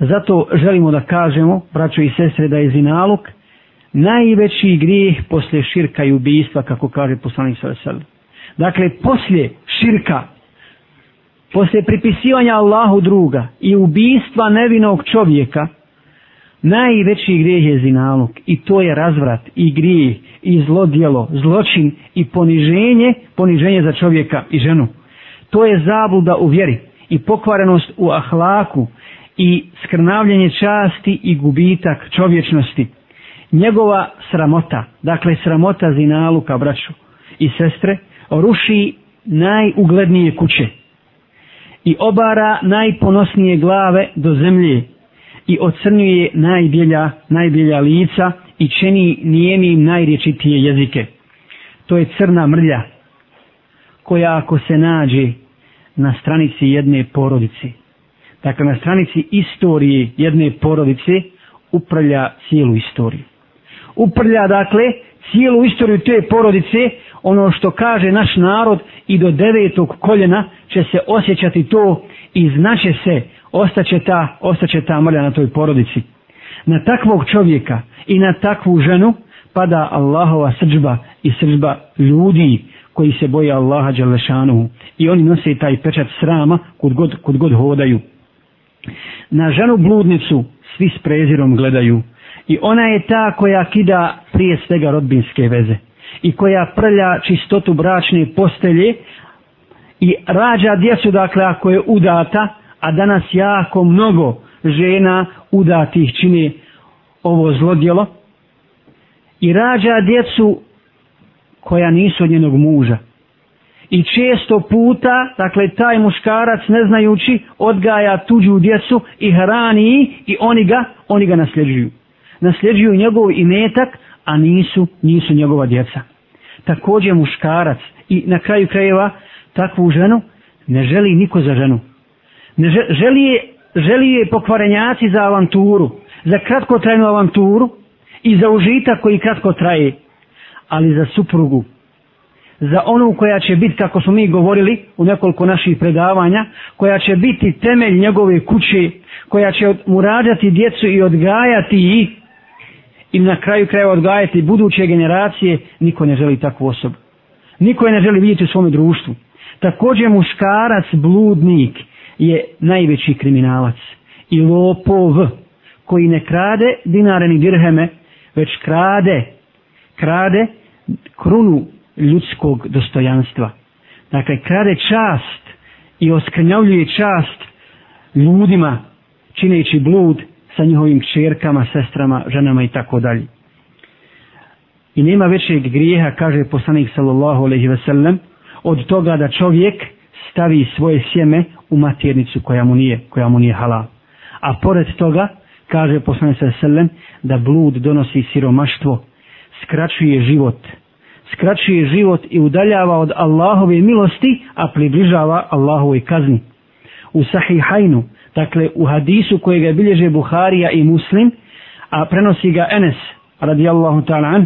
Zato želimo da kažemo, braćo i sestre, da je zinaluk najveći grijeh poslije širka i ubijstva, kako kaže poslanik Sveselj. Dakle, poslije širka, poslije pripisivanja Allahu druga i ubijstva nevinog čovjeka, najveći grijeh je zinaluk i to je razvrat i grijeh i zlodjelo, zločin i poniženje, poniženje za čovjeka i ženu. To je zabluda u vjeri i pokvarenost u ahlaku, i skrnavljenje časti i gubitak čovječnosti. Njegova sramota, dakle sramota zinaluka, braću i sestre, ruši najuglednije kuće i obara najponosnije glave do zemlje i ocrnjuje najbjelja, najbjelja lica i čini nijenim najrječitije jezike. To je crna mrlja koja ako se nađe na stranici jedne porodice, Dakle, na stranici istorije jedne porodice upravlja cijelu istoriju. Uprlja, dakle, cijelu istoriju te porodice, ono što kaže naš narod i do devetog koljena će se osjećati to i znaće se, ostaće ta, ostaće ta mrlja na toj porodici. Na takvog čovjeka i na takvu ženu pada Allahova srđba i srđba ljudi koji se boje Allaha Đalešanu i oni nose taj pečat srama kod god, kod god hodaju. Na ženu bludnicu svi s prezirom gledaju i ona je ta koja kida prije svega rodbinske veze i koja prlja čistotu bračne postelje i rađa djecu dakle ako je udata a danas jako mnogo žena udatih čini ovo zlodjelo i rađa djecu koja nisu od njenog muža I često puta, dakle, taj muškarac ne znajući odgaja tuđu djecu i hrani ih i oni ga, oni ga nasljeđuju. Nasljeđuju njegov imetak, a nisu, nisu njegova djeca. Također muškarac i na kraju krajeva takvu ženu ne želi niko za ženu. Ne želi, je, želi je pokvarenjaci za avanturu, za kratkotrajnu avanturu i za užita koji kratko traje. Ali za suprugu za onu koja će biti, kako smo mi govorili u nekoliko naših predavanja, koja će biti temelj njegove kuće, koja će mu rađati djecu i odgajati ih, i na kraju kraja odgajati buduće generacije, niko ne želi takvu osobu. Niko je ne želi vidjeti u svome društvu. Također muškarac, bludnik, je najveći kriminalac i lopov koji ne krade dinare ni dirheme, već krade, krade krunu ljudskog dostojanstva. Dakle, krade čast i oskrnjavljuje čast ljudima čineći blud sa njihovim čerkama, sestrama, ženama i tako dalje. I nema većeg grijeha, kaže poslanik sallallahu alaihi ve sellem, od toga da čovjek stavi svoje sjeme u maternicu koja mu nije, koja mu nije halal. A pored toga, kaže poslanik sallallahu alaihi ve sellem, da blud donosi siromaštvo, skraćuje život, skraćuje život i udaljava od Allahove milosti, a približava Allahovoj kazni. U Sahihajnu, dakle u hadisu kojeg je bilježe Buharija i Muslim, a prenosi ga Enes, radijallahu ta'ala,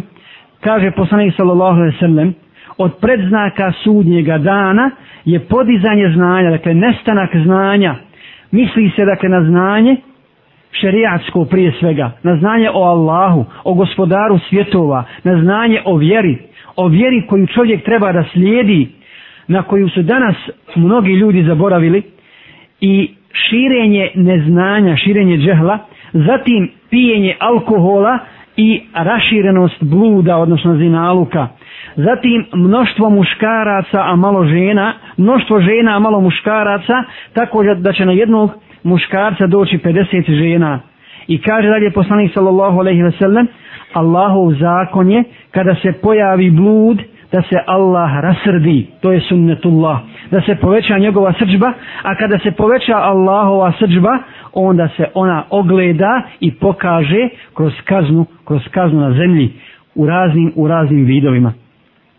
kaže poslanik sallallahu alaihi sallam, od predznaka sudnjega dana je podizanje znanja, dakle nestanak znanja, misli se dakle na znanje, šerijatsko prije svega, na znanje o Allahu, o gospodaru svjetova, na znanje o vjeri, o vjeri koju čovjek treba da slijedi, na koju su danas mnogi ljudi zaboravili, i širenje neznanja, širenje džehla, zatim pijenje alkohola i raširenost bluda, odnosno zinaluka. Zatim mnoštvo muškaraca, a malo žena, mnoštvo žena, a malo muškaraca, tako da će na jednog muškarca doći 50 žena. I kaže dalje poslanik sallallahu alejhi ve sellem: Allahov zakon je kada se pojavi blud da se Allah rasrdi to je sunnetullah da se poveća njegova srđba a kada se poveća Allahova srđba onda se ona ogleda i pokaže kroz kaznu kroz kaznu na zemlji u raznim u raznim vidovima